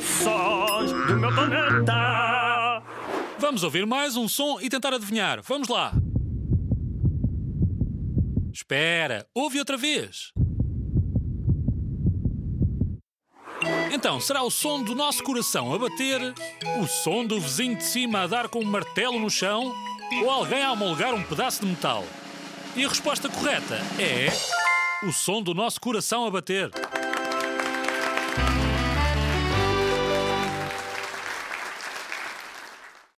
Sons do meu planeta. Vamos ouvir mais um som e tentar adivinhar. Vamos lá. Espera, ouve outra vez. Então, será o som do nosso coração a bater? O som do vizinho de cima a dar com um martelo no chão? Ou alguém a amolgar um pedaço de metal? E a resposta correta é. O som do nosso coração a bater.